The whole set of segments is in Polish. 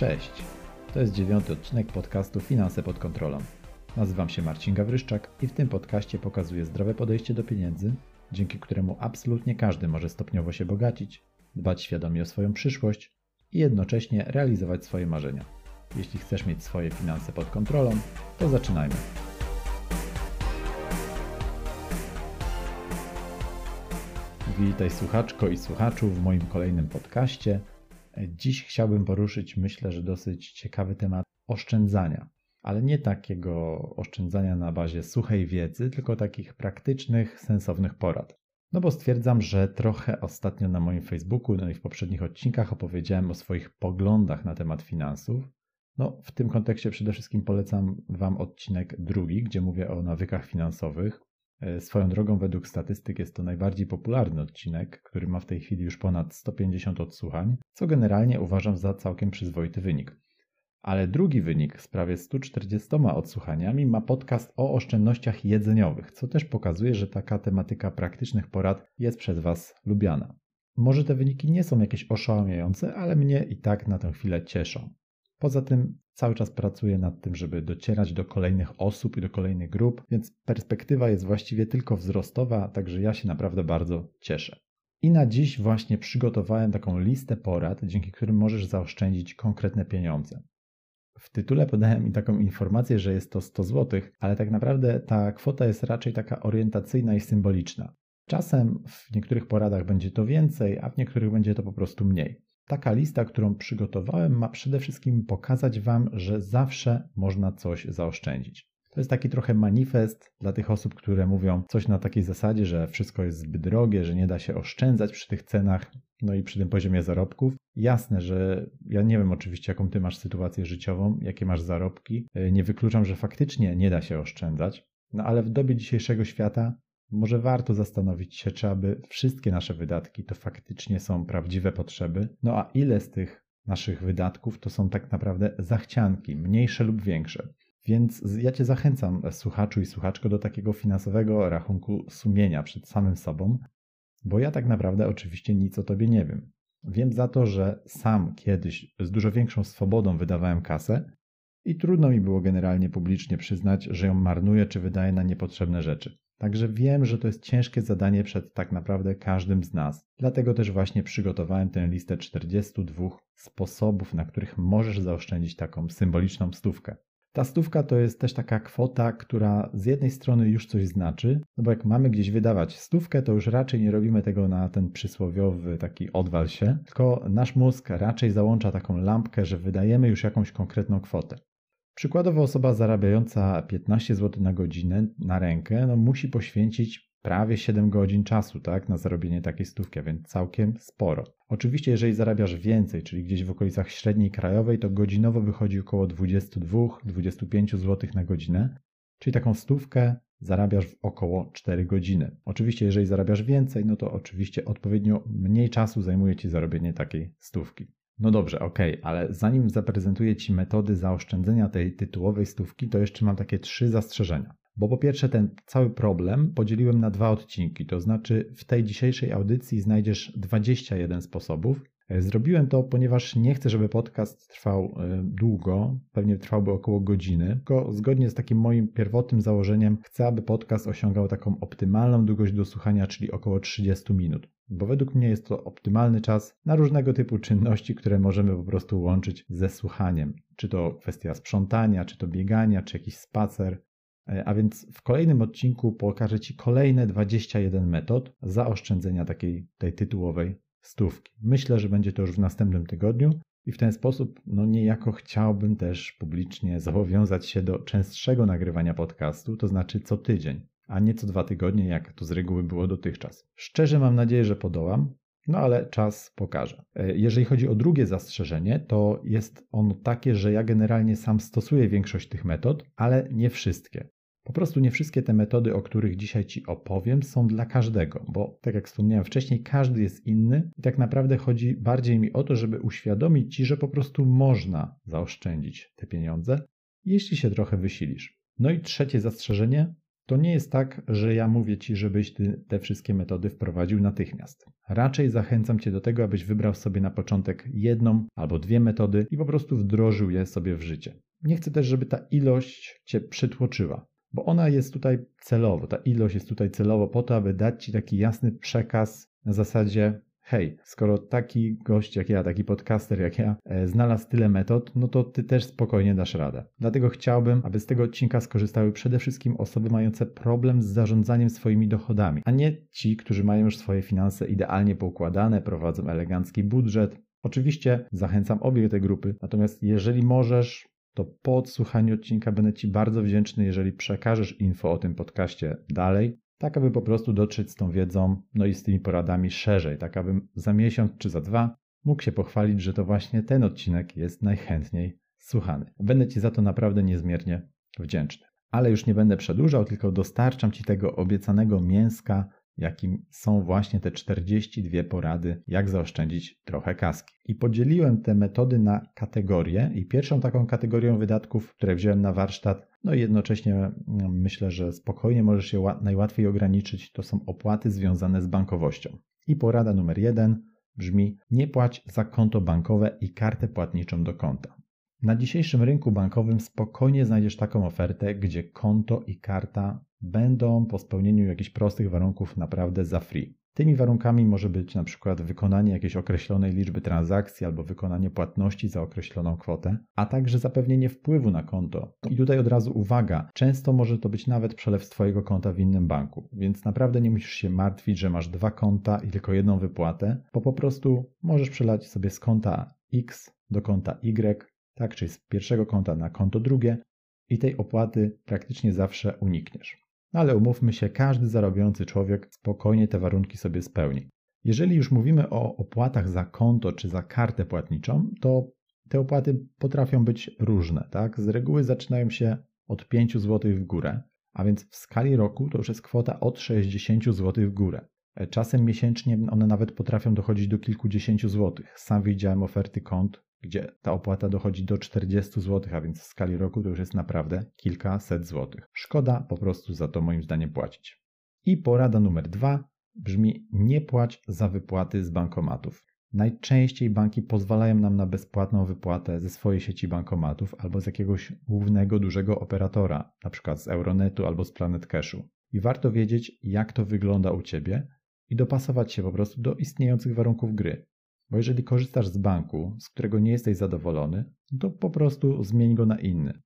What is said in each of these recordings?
Cześć! To jest dziewiąty odcinek podcastu Finanse pod kontrolą. Nazywam się Marcin Gawryszczak i w tym podcaście pokazuję zdrowe podejście do pieniędzy, dzięki któremu absolutnie każdy może stopniowo się bogacić, dbać świadomie o swoją przyszłość i jednocześnie realizować swoje marzenia. Jeśli chcesz mieć swoje finanse pod kontrolą, to zaczynajmy. Witaj słuchaczko i słuchaczu w moim kolejnym podcaście. Dziś chciałbym poruszyć, myślę, że dosyć ciekawy temat oszczędzania, ale nie takiego oszczędzania na bazie suchej wiedzy, tylko takich praktycznych, sensownych porad. No bo stwierdzam, że trochę ostatnio na moim Facebooku, no i w poprzednich odcinkach opowiedziałem o swoich poglądach na temat finansów. No, w tym kontekście przede wszystkim polecam Wam odcinek drugi, gdzie mówię o nawykach finansowych. E, swoją drogą, według statystyk jest to najbardziej popularny odcinek, który ma w tej chwili już ponad 150 odsłuchań, co generalnie uważam za całkiem przyzwoity wynik. Ale drugi wynik z prawie 140 odsłuchaniami ma podcast o oszczędnościach jedzeniowych, co też pokazuje, że taka tematyka praktycznych porad jest przez Was lubiana. Może te wyniki nie są jakieś oszałamiające, ale mnie i tak na tę chwilę cieszą. Poza tym cały czas pracuję nad tym, żeby docierać do kolejnych osób i do kolejnych grup, więc perspektywa jest właściwie tylko wzrostowa, także ja się naprawdę bardzo cieszę. I na dziś właśnie przygotowałem taką listę porad, dzięki którym możesz zaoszczędzić konkretne pieniądze. W tytule podałem mi taką informację, że jest to 100 zł, ale tak naprawdę ta kwota jest raczej taka orientacyjna i symboliczna. Czasem w niektórych poradach będzie to więcej, a w niektórych będzie to po prostu mniej. Taka lista, którą przygotowałem, ma przede wszystkim pokazać Wam, że zawsze można coś zaoszczędzić. To jest taki trochę manifest dla tych osób, które mówią coś na takiej zasadzie, że wszystko jest zbyt drogie, że nie da się oszczędzać przy tych cenach, no i przy tym poziomie zarobków. Jasne, że ja nie wiem oczywiście, jaką ty masz sytuację życiową, jakie masz zarobki. Nie wykluczam, że faktycznie nie da się oszczędzać, no ale w dobie dzisiejszego świata może warto zastanowić się, czy aby wszystkie nasze wydatki to faktycznie są prawdziwe potrzeby, no a ile z tych naszych wydatków to są tak naprawdę zachcianki, mniejsze lub większe. Więc ja Cię zachęcam, słuchaczu i słuchaczko, do takiego finansowego rachunku sumienia przed samym sobą, bo ja tak naprawdę oczywiście nic o Tobie nie wiem. Wiem za to, że sam kiedyś z dużo większą swobodą wydawałem kasę i trudno mi było generalnie publicznie przyznać, że ją marnuję czy wydaję na niepotrzebne rzeczy. Także wiem, że to jest ciężkie zadanie przed tak naprawdę każdym z nas. Dlatego też właśnie przygotowałem tę listę 42 sposobów, na których możesz zaoszczędzić taką symboliczną stówkę. Ta stówka to jest też taka kwota, która z jednej strony już coś znaczy, no bo jak mamy gdzieś wydawać stówkę, to już raczej nie robimy tego na ten przysłowiowy taki odwal się, tylko nasz mózg raczej załącza taką lampkę, że wydajemy już jakąś konkretną kwotę. Przykładowo osoba zarabiająca 15 zł na godzinę na rękę no musi poświęcić prawie 7 godzin czasu tak, na zarobienie takiej stówki, więc całkiem sporo. Oczywiście, jeżeli zarabiasz więcej, czyli gdzieś w okolicach średniej krajowej, to godzinowo wychodzi około 22-25 zł na godzinę, czyli taką stówkę zarabiasz w około 4 godziny. Oczywiście, jeżeli zarabiasz więcej, no to oczywiście odpowiednio mniej czasu zajmuje Ci zarobienie takiej stówki. No dobrze, okej, okay, ale zanim zaprezentuję Ci metody zaoszczędzenia tej tytułowej stówki, to jeszcze mam takie trzy zastrzeżenia. Bo po pierwsze, ten cały problem podzieliłem na dwa odcinki, to znaczy w tej dzisiejszej audycji znajdziesz 21 sposobów. E, zrobiłem to, ponieważ nie chcę, żeby podcast trwał e, długo, pewnie trwałby około godziny, tylko zgodnie z takim moim pierwotnym założeniem chcę, aby podcast osiągał taką optymalną długość do słuchania, czyli około 30 minut bo według mnie jest to optymalny czas na różnego typu czynności, które możemy po prostu łączyć ze słuchaniem. Czy to kwestia sprzątania, czy to biegania, czy jakiś spacer. E, a więc w kolejnym odcinku pokażę Ci kolejne 21 metod zaoszczędzenia takiej tej tytułowej stówki. Myślę, że będzie to już w następnym tygodniu i w ten sposób, no niejako chciałbym też publicznie zobowiązać się do częstszego nagrywania podcastu, to znaczy co tydzień a nie co dwa tygodnie, jak to z reguły było dotychczas. Szczerze mam nadzieję, że podołam, no ale czas pokaże. E, jeżeli chodzi o drugie zastrzeżenie, to jest ono takie, że ja generalnie sam stosuję większość tych metod, ale nie wszystkie. Po prostu nie wszystkie te metody, o których dzisiaj Ci opowiem, są dla każdego, bo tak jak wspomniałem wcześniej, każdy jest inny i tak naprawdę chodzi bardziej mi o to, żeby uświadomić Ci, że po prostu można zaoszczędzić te pieniądze, jeśli się trochę wysilisz. No i trzecie zastrzeżenie To nie jest tak, że ja mówię Ci, żebyś Ty te wszystkie metody wprowadził natychmiast. Raczej zachęcam Cię do tego, abyś wybrał sobie na początek jedną albo dwie metody i po prostu wdrożył je sobie w życie. Nie chcę też, żeby ta ilość Cię przytłoczyła, bo ona jest tutaj celowo, ta ilość jest tutaj celowo po to, aby dać Ci taki jasny przekaz na zasadzie hej, skoro taki gość jak ja, taki podcaster jak ja e, znalazł tyle metod, no to ty też spokojnie dasz radę. Dlatego chciałbym, aby z tego odcinka skorzystały przede wszystkim osoby mające problem z zarządzaniem swoimi dochodami, a nie ci, którzy mają już swoje finanse idealnie poukładane, prowadzą elegancki budżet. Oczywiście zachęcam obie te grupy, natomiast jeżeli możesz, to po odsłuchaniu odcinka będę Ci bardzo wdzięczny, jeżeli przekażesz info o tym podcaście dalej, tak aby po prostu dotrzeć z tą wiedzą, no i z tymi poradami szerzej, tak abym za miesiąc czy za dwa mógł się pochwalić, że to właśnie ten odcinek jest najchętniej słuchany. Będę Ci za to naprawdę niezmiernie wdzięczny. Ale już nie będę przedłużał, tylko dostarczam Ci tego obiecanego mięska jakim są właśnie te 42 porady, jak zaoszczędzić trochę kaski. I podzieliłem te metody na kategorie i pierwszą taką kategorią wydatków, które wziąłem na warsztat, no i jednocześnie mm, myślę, że spokojnie możesz je najłatwiej ograniczyć, to są opłaty związane z bankowością. I porada numer jeden brzmi: nie płać za konto bankowe i kartę płatniczą do konta. Na dzisiejszym rynku bankowym spokojnie znajdziesz taką ofertę, gdzie konto i karta będą po spełnieniu jakichś prostych warunków naprawdę za free. Tymi warunkami może być na przykład wykonanie jakiejś określonej liczby transakcji albo wykonanie płatności za określoną kwotę, a także zapewnienie wpływu na konto. I tutaj od razu uwaga, często może to być nawet przelew z Twojego konta w innym banku, więc naprawdę nie musisz się martwić, że masz dwa konta i tylko jedną wypłatę, bo po prostu możesz przelać sobie z konta X do konta Y, tak, czyli z pierwszego konta na konto drugie i tej opłaty praktycznie zawsze unikniesz. No ale umówmy się, każdy zarobiący człowiek spokojnie te warunki sobie spełni. Jeżeli już mówimy o opłatach za konto czy za kartę płatniczą, to te opłaty potrafią być różne. Tak? Z reguły zaczynają się od 5 zł w górę, a więc w skali roku to już jest kwota od 60 zł w górę. E, czasem miesięcznie one nawet potrafią dochodzić do kilkudziesięciu złotych. Sam widziałem oferty kont, gdzie ta opłata dochodzi do 40 zł, a więc w skali roku to już jest naprawdę kilkaset złotych. Szkoda po prostu za to moim zdaniem płacić. I porada numer dwa brzmi: nie płać za wypłaty z bankomatów. Najczęściej banki pozwalają nam na bezpłatną wypłatę ze swojej sieci bankomatów albo z jakiegoś głównego dużego operatora, np. z Euronetu albo z Planet Cashu. I warto wiedzieć, jak to wygląda u Ciebie i dopasować się po prostu do istniejących warunków gry. Bo jeżeli korzystasz z banku, z którego nie jesteś zadowolony, to po prostu zmień go na inny.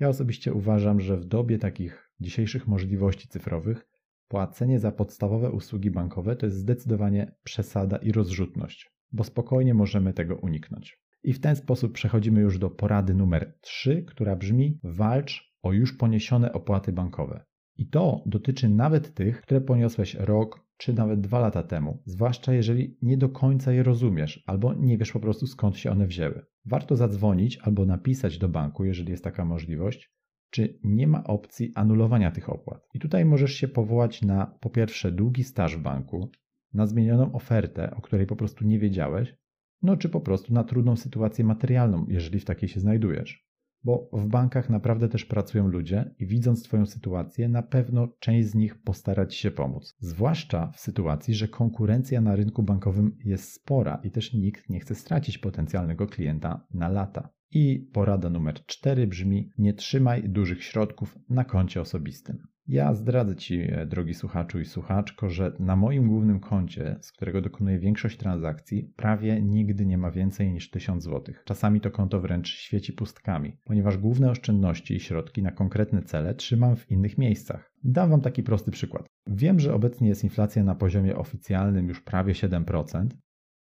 Ja osobiście uważam, że w dobie takich dzisiejszych możliwości cyfrowych płacenie za podstawowe usługi bankowe to jest zdecydowanie przesada i rozrzutność, bo spokojnie możemy tego uniknąć. I w ten sposób przechodzimy już do porady numer 3, która brzmi: walcz o już poniesione opłaty bankowe. I to dotyczy nawet tych, które poniosłeś rok, czy nawet dwa lata temu, zwłaszcza jeżeli nie do końca je rozumiesz albo nie wiesz po prostu skąd się one wzięły. Warto zadzwonić albo napisać do banku, jeżeli jest taka możliwość, czy nie ma opcji anulowania tych opłat. I tutaj możesz się powołać na po pierwsze długi staż w banku, na zmienioną ofertę, o której po prostu nie wiedziałeś, no czy po prostu na trudną sytuację materialną, jeżeli w takiej się znajdujesz bo w bankach naprawdę też pracują ludzie i widząc Twoją sytuację, na pewno część z nich postarać się pomóc. Zwłaszcza w sytuacji, że konkurencja na rynku bankowym jest spora i też nikt nie chce stracić potencjalnego klienta na lata. I porada numer 4 brzmi: nie trzymaj dużych środków na koncie osobistym. Ja zdradzę Ci, e, drogi słuchaczu i słuchaczko, że na moim głównym koncie, z którego dokonuję większość transakcji, prawie nigdy nie ma więcej niż 1000 zł. Czasami to konto wręcz świeci pustkami, ponieważ główne oszczędności i środki na konkretne cele trzymam w innych miejscach. Dam Wam taki prosty przykład. Wiem, że obecnie jest inflacja na poziomie oficjalnym już prawie 7%,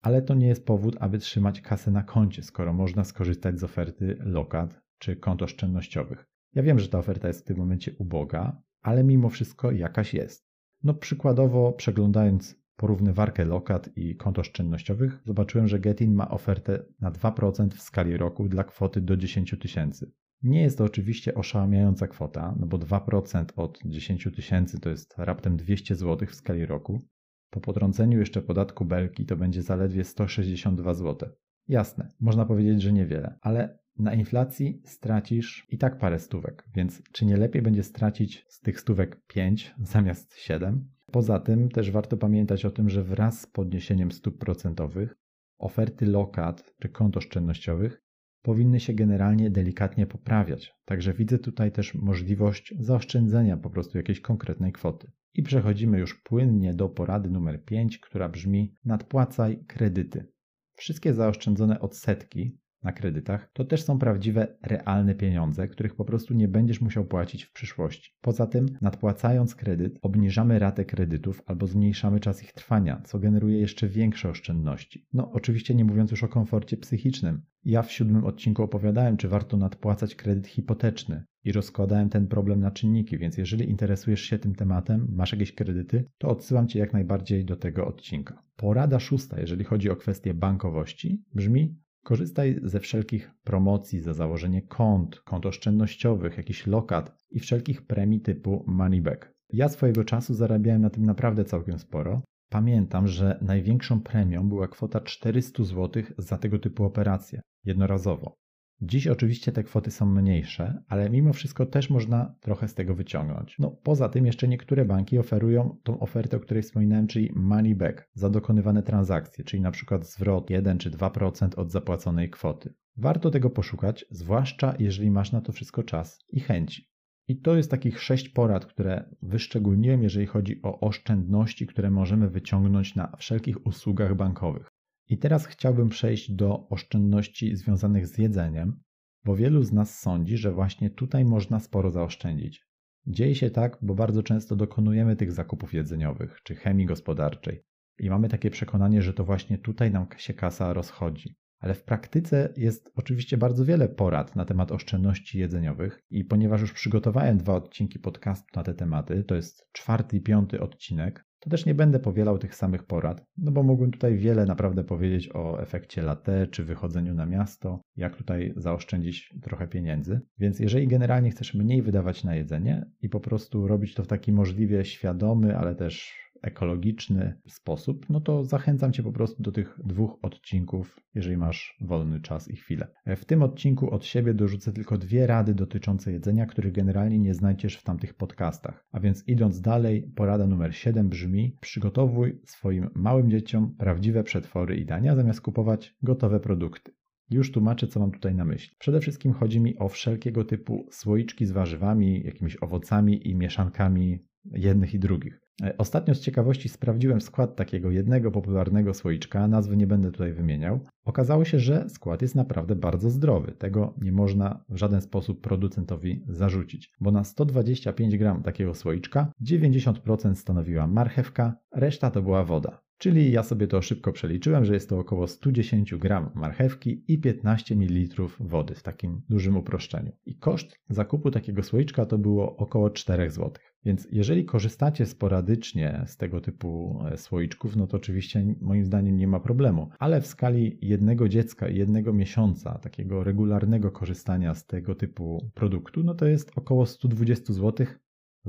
ale to nie jest powód, aby trzymać kasę na koncie, skoro można skorzystać z oferty lokat czy kont oszczędnościowych. Ja wiem, że ta oferta jest w tym momencie uboga, ale mimo wszystko jakaś jest. No przykładowo przeglądając porównywarkę lokat i kont oszczędnościowych, zobaczyłem, że Getin ma ofertę na 2% w skali roku dla kwoty do 10 tysięcy. Nie jest to oczywiście oszałamiająca kwota, no bo 2% od 10 tysięcy to jest raptem 200 zł w skali roku. Po potrąceniu jeszcze podatku belki to będzie zaledwie 162 zł. Jasne, można powiedzieć, że niewiele, ale Na inflacji stracisz i tak parę stówek, więc czy nie lepiej będzie stracić z tych stówek 5 zamiast 7? Poza tym też warto pamiętać o tym, że wraz z podniesieniem stóp procentowych oferty lokat czy kont oszczędnościowych powinny się generalnie delikatnie poprawiać. Także widzę tutaj też możliwość zaoszczędzenia po prostu jakiejś konkretnej kwoty. I przechodzimy już płynnie do porady numer 5, która brzmi: nadpłacaj kredyty. Wszystkie zaoszczędzone odsetki na kredytach, to też są prawdziwe, realne pieniądze, których po prostu nie będziesz musiał płacić w przyszłości. Poza tym, nadpłacając kredyt, obniżamy ratę kredytów albo zmniejszamy czas ich trwania, co generuje jeszcze większe oszczędności. No, oczywiście nie mówiąc już o komforcie psychicznym. Ja w siódmym odcinku opowiadałem, czy warto nadpłacać kredyt hipoteczny i rozkładałem ten problem na czynniki, więc jeżeli interesujesz się tym tematem, masz jakieś kredyty, to odsyłam Cię jak najbardziej do tego odcinka. Porada szósta, jeżeli chodzi o kwestię bankowości, brzmi Korzystaj ze wszelkich promocji za założenie kont, kont oszczędnościowych, jakichś lokat i wszelkich premii typu moneyback. Ja swojego czasu zarabiałem na tym naprawdę całkiem sporo. Pamiętam, że największą premią była kwota 400 zł za tego typu operacje, jednorazowo. Dziś oczywiście te kwoty są mniejsze, ale mimo wszystko też można trochę z tego wyciągnąć. No poza tym jeszcze niektóre banki oferują tą ofertę, o której wspominałem, czyli money back za dokonywane transakcje, czyli na przykład zwrot 1 czy 2% od zapłaconej kwoty. Warto tego poszukać, zwłaszcza jeżeli masz na to wszystko czas i chęci. I to jest takich sześć porad, które wyszczególniłem, jeżeli chodzi o oszczędności, które możemy wyciągnąć na wszelkich usługach bankowych. I teraz chciałbym przejść do oszczędności związanych z jedzeniem, bo wielu z nas sądzi, że właśnie tutaj można sporo zaoszczędzić. Dzieje się tak, bo bardzo często dokonujemy tych zakupów jedzeniowych czy chemii gospodarczej i mamy takie przekonanie, że to właśnie tutaj nam się kasa rozchodzi. Ale w praktyce jest oczywiście bardzo wiele porad na temat oszczędności jedzeniowych i ponieważ już przygotowałem dwa odcinki podcastu na te tematy, to jest czwarty i piąty odcinek, to też nie będę powielał tych samych porad, no bo mógłbym tutaj wiele naprawdę powiedzieć o efekcie latte czy wychodzeniu na miasto, jak tutaj zaoszczędzić trochę pieniędzy. Więc jeżeli generalnie chcesz mniej wydawać na jedzenie i po prostu robić to w taki możliwie świadomy, ale też ekologiczny sposób, no to zachęcam Cię po prostu do tych dwóch odcinków, jeżeli masz wolny czas i chwilę. W tym odcinku od siebie dorzucę tylko dwie rady dotyczące jedzenia, których generalnie nie znajdziesz w tamtych podcastach. A więc idąc dalej, porada numer 7 brzmi: przygotowuj swoim małym dzieciom prawdziwe przetwory i dania, zamiast kupować gotowe produkty. Już tłumaczę, co mam tutaj na myśli. Przede wszystkim chodzi mi o wszelkiego typu słoiczki z warzywami, jakimiś owocami i mieszankami jednych i drugich. E, ostatnio z ciekawości sprawdziłem skład takiego jednego popularnego słoiczka, nazwy nie będę tutaj wymieniał. Okazało się, że skład jest naprawdę bardzo zdrowy. Tego nie można w żaden sposób producentowi zarzucić, bo na 125 gram takiego słoiczka 90% stanowiła marchewka, reszta to była woda. Czyli ja sobie to szybko przeliczyłem, że jest to około 110 gram marchewki i 15 ml wody w takim dużym uproszczeniu. I koszt zakupu takiego słoiczka to było około 4 zł. Więc jeżeli korzystacie sporadycznie z tego typu e, słoiczków, no to oczywiście moim zdaniem nie ma problemu. Ale w skali jednego dziecka i jednego miesiąca takiego regularnego korzystania z tego typu produktu, no to jest około 120 zł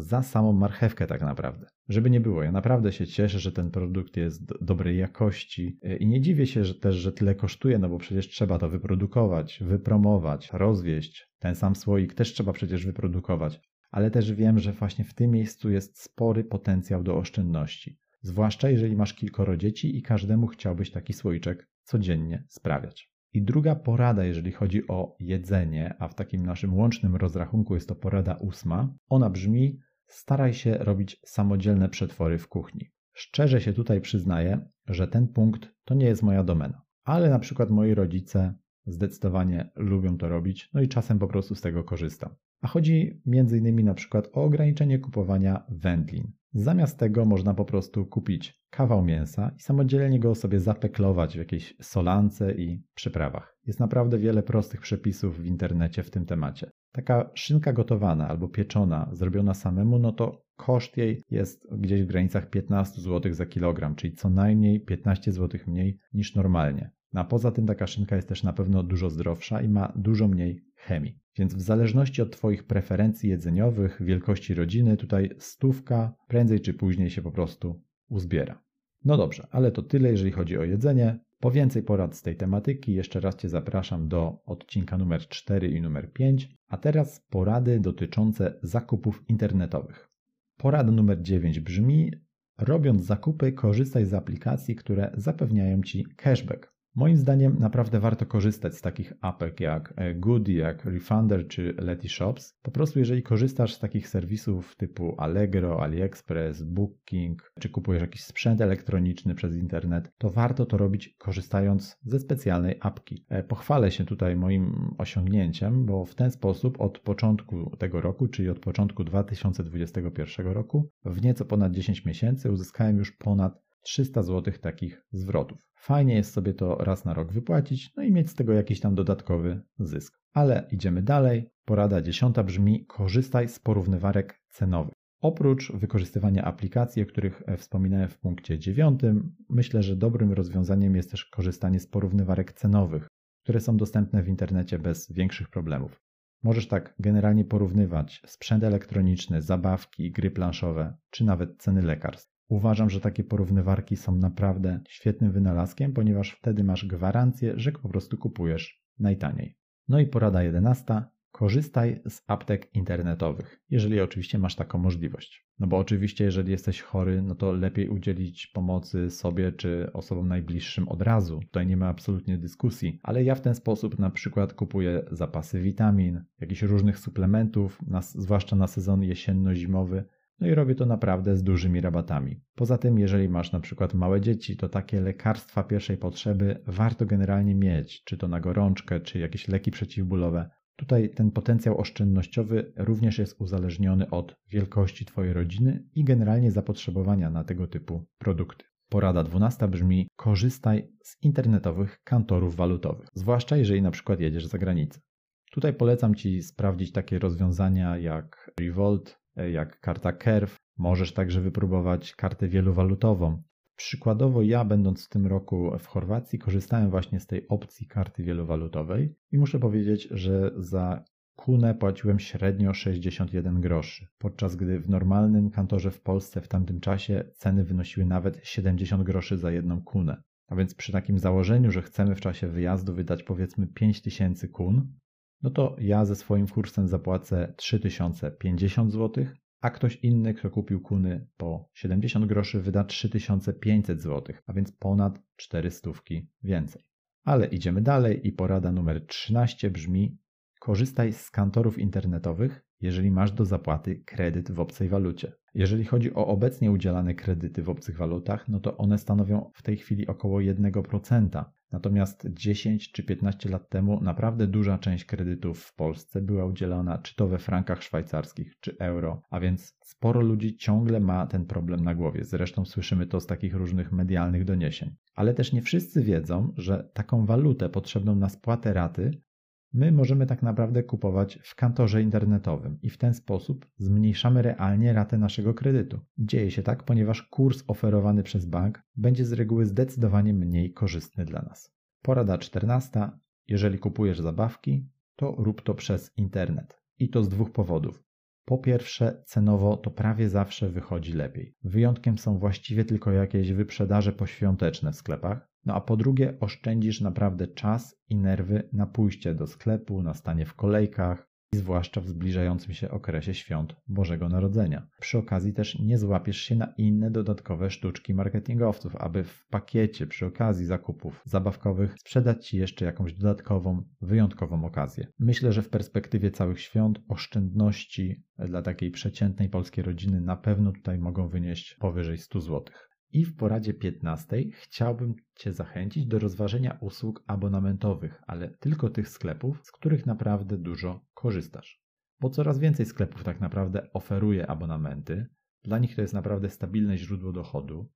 za samą marchewkę tak naprawdę. Żeby nie było, ja naprawdę się cieszę, że ten produkt jest do dobrej jakości e, i nie dziwię się że też, że tyle kosztuje, no bo przecież trzeba to wyprodukować, wypromować, rozwieść. Ten sam słoik też trzeba przecież wyprodukować. Ale też wiem, że właśnie w tym miejscu jest spory potencjał do oszczędności. Zwłaszcza jeżeli masz kilkoro dzieci i każdemu chciałbyś taki słoiczek codziennie sprawiać. I druga porada, jeżeli chodzi o jedzenie, a w takim naszym łącznym rozrachunku jest to porada ósma, ona brzmi: staraj się robić samodzielne przetwory w kuchni. Szczerze się tutaj przyznaję, że ten punkt to nie jest moja domena, ale na przykład moi rodzice zdecydowanie lubią to robić, no i czasem po prostu z tego korzystam. A chodzi m.in. na przykład o ograniczenie kupowania wędlin. Zamiast tego można po prostu kupić kawał mięsa i samodzielnie go sobie zapeklować w jakiejś solance i przyprawach. Jest naprawdę wiele prostych przepisów w internecie w tym temacie. Taka szynka gotowana albo pieczona, zrobiona samemu, no to koszt jej jest gdzieś w granicach 15 zł za kilogram, czyli co najmniej 15 zł mniej niż normalnie. No a poza tym taka szynka jest też na pewno dużo zdrowsza i ma dużo mniej chemii. Więc w zależności od Twoich preferencji jedzeniowych, wielkości rodziny, tutaj stówka prędzej czy później się po prostu uzbiera. No dobrze, ale to tyle, jeżeli chodzi o jedzenie. Po więcej porad z tej tematyki jeszcze raz Cię zapraszam do odcinka numer 4 i numer 5, a teraz porady dotyczące zakupów internetowych. Porada numer 9 brzmi: robiąc zakupy, korzystaj z aplikacji, które zapewniają Ci cashback. Moim zdaniem naprawdę warto korzystać z takich apek jak e, Goody, jak Refunder czy Letyshops. Po prostu jeżeli korzystasz z takich serwisów typu Allegro, AliExpress, Booking, czy kupujesz jakiś sprzęt elektroniczny przez internet, to warto to robić korzystając ze specjalnej apki. E, pochwalę się tutaj moim osiągnięciem, bo w ten sposób od początku tego roku, czyli od początku 2021 roku, w nieco ponad 10 miesięcy uzyskałem już ponad 300 zł takich zwrotów. Fajnie jest sobie to raz na rok wypłacić, no i mieć z tego jakiś tam dodatkowy zysk. Ale idziemy dalej. Porada dziesiąta brzmi: korzystaj z porównywarek cenowych. Oprócz wykorzystywania aplikacji, o których e, wspominałem w punkcie dziewiątym, myślę, że dobrym rozwiązaniem jest też korzystanie z porównywarek cenowych, które są dostępne w internecie bez większych problemów. Możesz tak generalnie porównywać sprzęt elektroniczny, zabawki, gry planszowe, czy nawet ceny lekarstw. Uważam, że takie porównywarki są naprawdę świetnym wynalazkiem, ponieważ wtedy masz gwarancję, że po prostu kupujesz najtaniej. No i porada 11. Korzystaj z aptek internetowych, jeżeli oczywiście masz taką możliwość. No bo oczywiście, jeżeli jesteś chory, no to lepiej udzielić pomocy sobie czy osobom najbliższym od razu. Tutaj nie ma absolutnie dyskusji, ale ja w ten sposób na przykład kupuję zapasy witamin, jakichś różnych suplementów, na, zwłaszcza na sezon jesienno-zimowy, no i robię to naprawdę z dużymi rabatami. Poza tym, jeżeli masz na przykład małe dzieci, to takie lekarstwa pierwszej potrzeby warto generalnie mieć, czy to na gorączkę, czy jakieś leki przeciwbólowe. Tutaj ten potencjał oszczędnościowy również jest uzależniony od wielkości Twojej rodziny i generalnie zapotrzebowania na tego typu produkty. Porada 12 brzmi: korzystaj z internetowych kantorów walutowych, zwłaszcza jeżeli na przykład jedziesz za granicę. Tutaj polecam Ci sprawdzić takie rozwiązania jak Revolt, jak karta Curve. Możesz także wypróbować kartę wielowalutową. Przykładowo ja, będąc w tym roku w Chorwacji, korzystałem właśnie z tej opcji karty wielowalutowej i muszę powiedzieć, że za kunę płaciłem średnio 61 groszy, podczas gdy w normalnym kantorze w Polsce w tamtym czasie ceny wynosiły nawet 70 groszy za jedną kunę. A więc przy takim założeniu, że chcemy w czasie wyjazdu wydać powiedzmy 5000 kun, no to ja ze swoim kursem zapłacę 3050 zł, a ktoś inny, kto kupił kuny po 70 groszy, wyda 3500 zł, a więc ponad 400 więcej. Ale idziemy dalej i porada numer 13 brzmi: korzystaj z kantorów internetowych, jeżeli masz do zapłaty kredyt w obcej walucie. Jeżeli chodzi o obecnie udzielane kredyty w obcych walutach, no to one stanowią w tej chwili około 1%, Natomiast 10 czy 15 lat temu naprawdę duża część kredytów w Polsce była udzielana czy to we frankach szwajcarskich, czy euro, a więc sporo ludzi ciągle ma ten problem na głowie. Zresztą słyszymy to z takich różnych medialnych doniesień. Ale też nie wszyscy wiedzą, że taką walutę potrzebną na spłatę raty my możemy tak naprawdę kupować w kantorze internetowym i w ten sposób zmniejszamy realnie ratę naszego kredytu. Dzieje się tak, ponieważ kurs oferowany przez bank będzie z reguły zdecydowanie mniej korzystny dla nas. Porada 14. Jeżeli kupujesz zabawki, to rób to przez internet. I to z dwóch powodów. Po pierwsze, cenowo to prawie zawsze wychodzi lepiej. Wyjątkiem są właściwie tylko jakieś wyprzedaże poświąteczne w sklepach, no a po drugie, oszczędzisz naprawdę czas i nerwy na pójście do sklepu, na stanie w kolejkach, i zwłaszcza w zbliżającym się okresie świąt Bożego Narodzenia. Przy okazji też nie złapiesz się na inne dodatkowe sztuczki marketingowców, aby w pakiecie przy okazji zakupów zabawkowych sprzedać Ci jeszcze jakąś dodatkową, wyjątkową okazję. Myślę, że w perspektywie całych świąt oszczędności dla takiej przeciętnej polskiej rodziny na pewno tutaj mogą wynieść powyżej 100 złotych. I w poradzie 15 chciałbym Cię zachęcić do rozważenia usług abonamentowych, ale tylko tych sklepów, z których naprawdę dużo korzystasz. Bo coraz więcej sklepów tak naprawdę oferuje abonamenty. Dla nich to jest naprawdę stabilne źródło dochodu.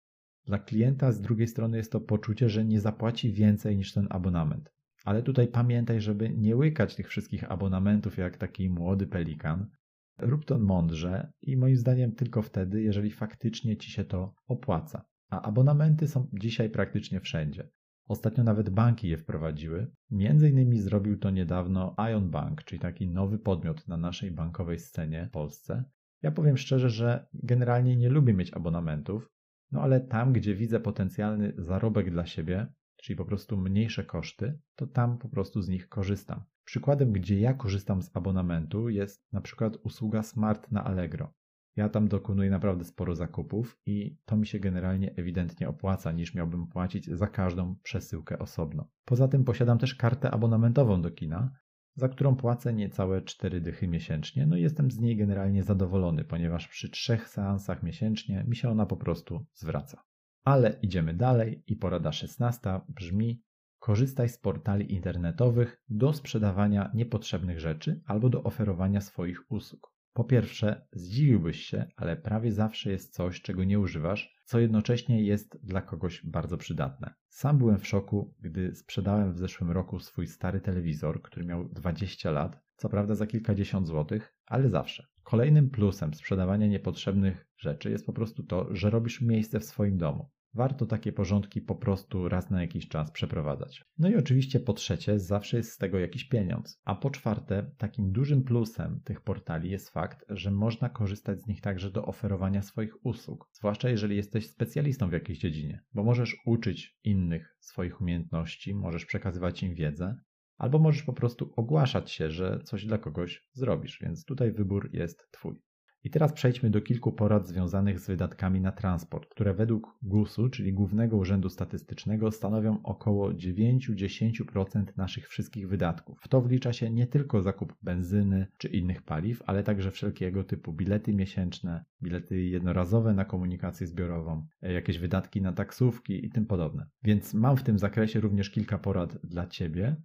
Dla klienta z drugiej strony jest to poczucie, że nie zapłaci więcej niż ten abonament. Ale tutaj pamiętaj, żeby nie łykać tych wszystkich abonamentów jak taki młody pelikan, Rób to mądrze i moim zdaniem tylko wtedy, jeżeli faktycznie ci się to opłaca. A abonamenty są dzisiaj praktycznie wszędzie. Ostatnio nawet banki je wprowadziły. Między innymi zrobił to niedawno Ion Bank, czyli taki nowy podmiot na naszej bankowej scenie w Polsce. Ja powiem szczerze, że generalnie nie lubię mieć abonamentów, no ale tam, gdzie widzę potencjalny zarobek dla siebie, czyli po prostu mniejsze koszty, to tam po prostu z nich korzystam. Przykładem, gdzie ja korzystam z abonamentu jest na przykład usługa Smart na Allegro. Ja tam dokonuję naprawdę sporo zakupów i to mi się generalnie ewidentnie opłaca, niż miałbym płacić za każdą przesyłkę osobno. Poza tym posiadam też kartę abonamentową do kina, za którą płacę niecałe 4 dychy miesięcznie, no i jestem z niej generalnie zadowolony, ponieważ przy trzech seansach miesięcznie mi się ona po prostu zwraca. Ale idziemy dalej i porada 16 brzmi: korzystaj z portali internetowych do sprzedawania niepotrzebnych rzeczy albo do oferowania swoich usług. Po pierwsze, zdziwiłbyś się, ale prawie zawsze jest coś, czego nie używasz, co jednocześnie jest dla kogoś bardzo przydatne. Sam byłem w szoku, gdy sprzedałem w zeszłym roku swój stary telewizor, który miał 20 lat, co prawda za kilkadziesiąt złotych, ale zawsze. Kolejnym plusem sprzedawania niepotrzebnych rzeczy jest po prostu to, że robisz miejsce w swoim domu warto takie porządki po prostu raz na jakiś czas przeprowadzać. No i oczywiście po trzecie, zawsze jest z tego jakiś pieniądz. A po czwarte, takim dużym plusem tych portali jest fakt, że można korzystać z nich także do oferowania swoich usług, zwłaszcza jeżeli jesteś specjalistą w jakiejś dziedzinie, bo możesz uczyć innych swoich umiejętności, możesz przekazywać im wiedzę, albo możesz po prostu ogłaszać się, że coś dla kogoś zrobisz, więc tutaj wybór jest Twój. I teraz przejdźmy do kilku porad związanych z wydatkami na transport, które według GUS-u, czyli Głównego Urzędu Statystycznego, stanowią około 9-10% naszych wszystkich wydatków. W to wlicza się nie tylko zakup benzyny czy innych paliw, ale także wszelkiego typu bilety miesięczne, bilety jednorazowe na komunikację zbiorową, jakieś wydatki na taksówki i tym podobne. Więc mam w tym zakresie również kilka porad dla Ciebie,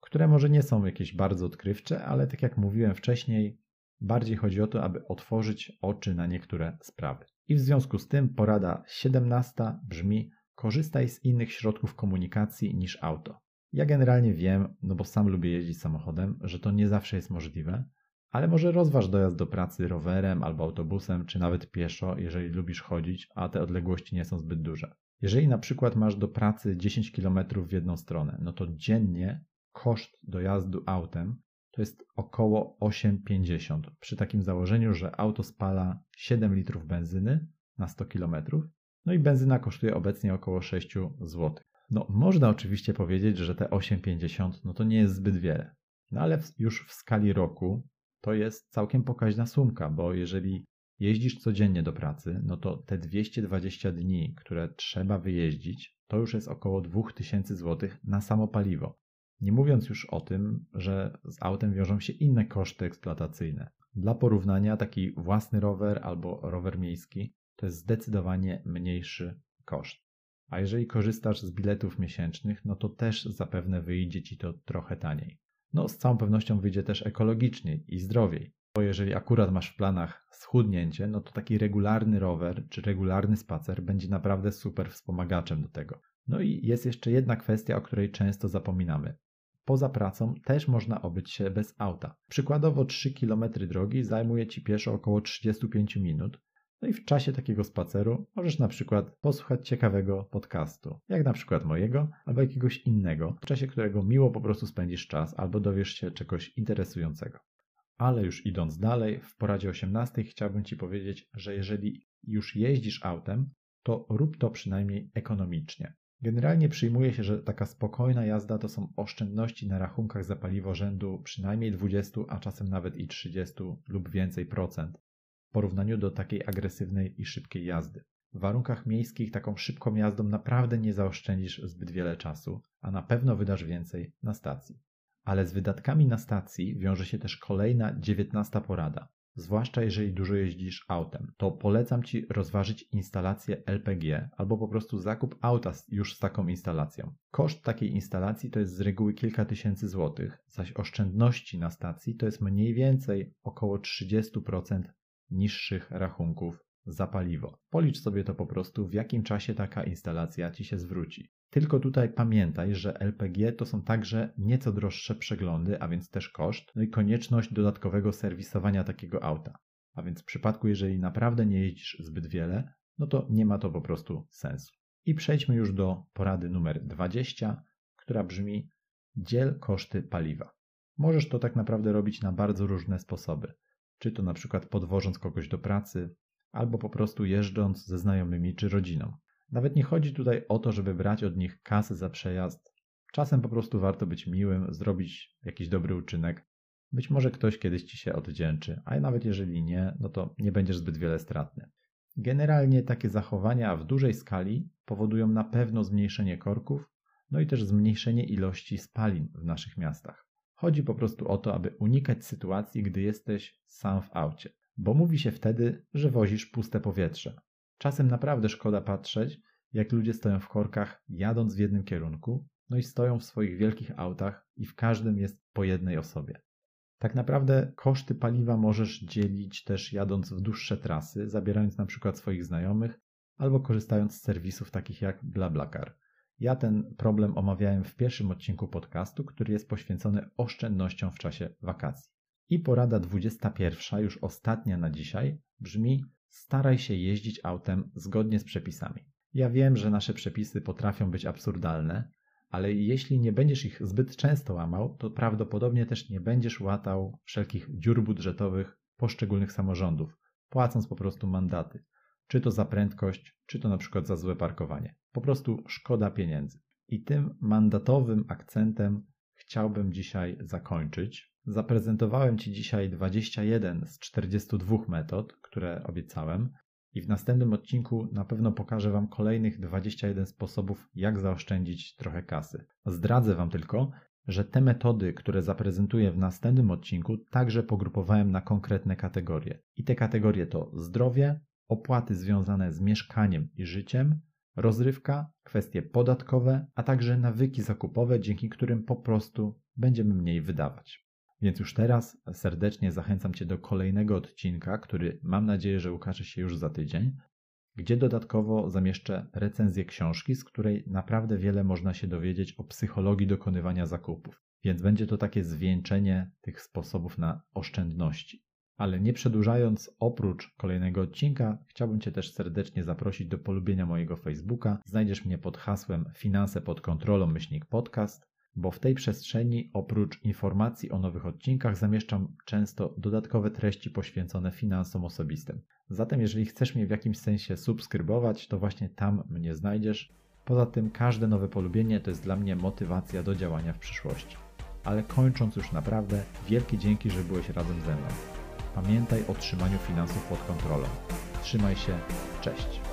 które może nie są jakieś bardzo odkrywcze, ale tak jak mówiłem wcześniej, Bardziej chodzi o to, aby otworzyć oczy na niektóre sprawy. I w związku z tym porada 17 brzmi: korzystaj z innych środków komunikacji niż auto. Ja generalnie wiem, no bo sam lubię jeździć samochodem, że to nie zawsze jest możliwe, ale może rozważ dojazd do pracy rowerem albo autobusem, czy nawet pieszo, jeżeli lubisz chodzić, a te odległości nie są zbyt duże. Jeżeli na przykład masz do pracy 10 km w jedną stronę, no to dziennie koszt dojazdu autem to jest około 8,50 przy takim założeniu, że auto spala 7 litrów benzyny na 100 km, no i benzyna kosztuje obecnie około 6 zł. No, można oczywiście powiedzieć, że te 8,50 no to nie jest zbyt wiele, no ale już w skali roku to jest całkiem pokaźna sumka, bo jeżeli jeździsz codziennie do pracy, no to te 220 dni, które trzeba wyjeździć, to już jest około 2000 zł na samo paliwo. Nie mówiąc już o tym, że z autem wiążą się inne koszty eksploatacyjne. Dla porównania, taki własny rower albo rower miejski to jest zdecydowanie mniejszy koszt. A jeżeli korzystasz z biletów miesięcznych, no to też zapewne wyjdzie ci to trochę taniej. No, z całą pewnością wyjdzie też ekologiczniej i zdrowiej. Bo jeżeli akurat masz w planach schudnięcie, no to taki regularny rower czy regularny spacer będzie naprawdę super wspomagaczem do tego. No i jest jeszcze jedna kwestia, o której często zapominamy. Poza pracą też można obyć się bez auta. Przykładowo 3 km drogi zajmuje Ci pieszo około 35 minut. No i w czasie takiego spaceru możesz na przykład posłuchać ciekawego podcastu, jak na przykład mojego albo jakiegoś innego, w czasie którego miło po prostu spędzisz czas albo dowiesz się czegoś interesującego. Ale już idąc dalej, w poradzie 18 chciałbym Ci powiedzieć, że jeżeli już jeździsz autem, to rób to przynajmniej ekonomicznie. Generalnie przyjmuje się, że taka spokojna jazda to są oszczędności na rachunkach za paliwo rzędu przynajmniej 20, a czasem nawet i 30 lub więcej procent w porównaniu do takiej agresywnej i szybkiej jazdy. W warunkach miejskich taką szybką jazdą naprawdę nie zaoszczędzisz zbyt wiele czasu, a na pewno wydasz więcej na stacji. Ale z wydatkami na stacji wiąże się też kolejna dziewiętnasta porada zwłaszcza jeżeli dużo jeździsz autem, to polecam Ci rozważyć instalację LPG albo po prostu zakup auta już z taką instalacją. Koszt takiej instalacji to jest z reguły kilka tysięcy złotych, zaś oszczędności na stacji to jest mniej więcej około 30% niższych rachunków za paliwo. Policz sobie to po prostu, w jakim czasie taka instalacja Ci się zwróci. Tylko tutaj pamiętaj, że LPG to są także nieco droższe przeglądy, a więc też koszt, no i konieczność dodatkowego serwisowania takiego auta. A więc w przypadku, jeżeli naprawdę nie jeździsz zbyt wiele, no to nie ma to po prostu sensu. I przejdźmy już do porady numer 20, która brzmi: dziel koszty paliwa. Możesz to tak naprawdę robić na bardzo różne sposoby. Czy to na przykład podwożąc kogoś do pracy, albo po prostu jeżdżąc ze znajomymi czy rodziną. Nawet nie chodzi tutaj o to, żeby brać od nich kasy za przejazd. Czasem po prostu warto być miłym, zrobić jakiś dobry uczynek. Być może ktoś kiedyś ci się odwdzięczy, a nawet jeżeli nie, no to nie będziesz zbyt wiele stratny. Generalnie takie zachowania w dużej skali powodują na pewno zmniejszenie korków, no i też zmniejszenie ilości spalin w naszych miastach. Chodzi po prostu o to, aby unikać sytuacji, gdy jesteś sam w aucie, bo mówi się wtedy, że wozisz puste powietrze. Czasem naprawdę szkoda patrzeć, jak ludzie stoją w korkach, jadąc w jednym kierunku, no i stoją w swoich wielkich autach i w każdym jest po jednej osobie. Tak naprawdę koszty paliwa możesz dzielić też jadąc w dłuższe trasy, zabierając na przykład swoich znajomych albo korzystając z serwisów takich jak BlaBlaCar. Ja ten problem omawiałem w pierwszym odcinku podcastu, który jest poświęcony oszczędnościom w czasie wakacji. I porada 21, już ostatnia na dzisiaj, brzmi: staraj się jeździć autem zgodnie z przepisami. Ja wiem, że nasze przepisy potrafią być absurdalne, ale jeśli nie będziesz ich zbyt często łamał, to prawdopodobnie też nie będziesz łatał wszelkich dziur budżetowych poszczególnych samorządów, płacąc po prostu mandaty. Czy to za prędkość, czy to na przykład za złe parkowanie. Po prostu szkoda pieniędzy. I tym mandatowym akcentem chciałbym dzisiaj zakończyć. Zaprezentowałem Ci dzisiaj 21 z 42 metod, które obiecałem. I w następnym odcinku na pewno pokażę Wam kolejnych 21 sposobów, jak zaoszczędzić trochę kasy. Zdradzę Wam tylko, że te metody, które zaprezentuję w następnym odcinku, także pogrupowałem na konkretne kategorie. I te kategorie to zdrowie, opłaty związane z mieszkaniem i życiem, rozrywka, kwestie podatkowe, a także nawyki zakupowe, dzięki którym po prostu będziemy mniej wydawać. Więc już teraz serdecznie zachęcam Cię do kolejnego odcinka, który mam nadzieję, że ukaże się już za tydzień, gdzie dodatkowo zamieszczę recenzję książki, z której naprawdę wiele można się dowiedzieć o psychologii dokonywania zakupów. Więc będzie to takie zwieńczenie tych sposobów na oszczędności. Ale nie przedłużając, oprócz kolejnego odcinka, chciałbym Cię też serdecznie zaprosić do polubienia mojego Facebooka. Znajdziesz mnie pod hasłem Finanse pod kontrolą myślnik podcast bo w tej przestrzeni oprócz informacji o nowych odcinkach zamieszczam często dodatkowe treści poświęcone finansom osobistym. Zatem jeżeli chcesz mnie w jakimś sensie subskrybować, to właśnie tam mnie znajdziesz. Poza tym każde nowe polubienie to jest dla mnie motywacja do działania w przyszłości. Ale kończąc już naprawdę, wielkie dzięki, że byłeś razem ze mną. Pamiętaj o trzymaniu finansów pod kontrolą. Trzymaj się, cześć.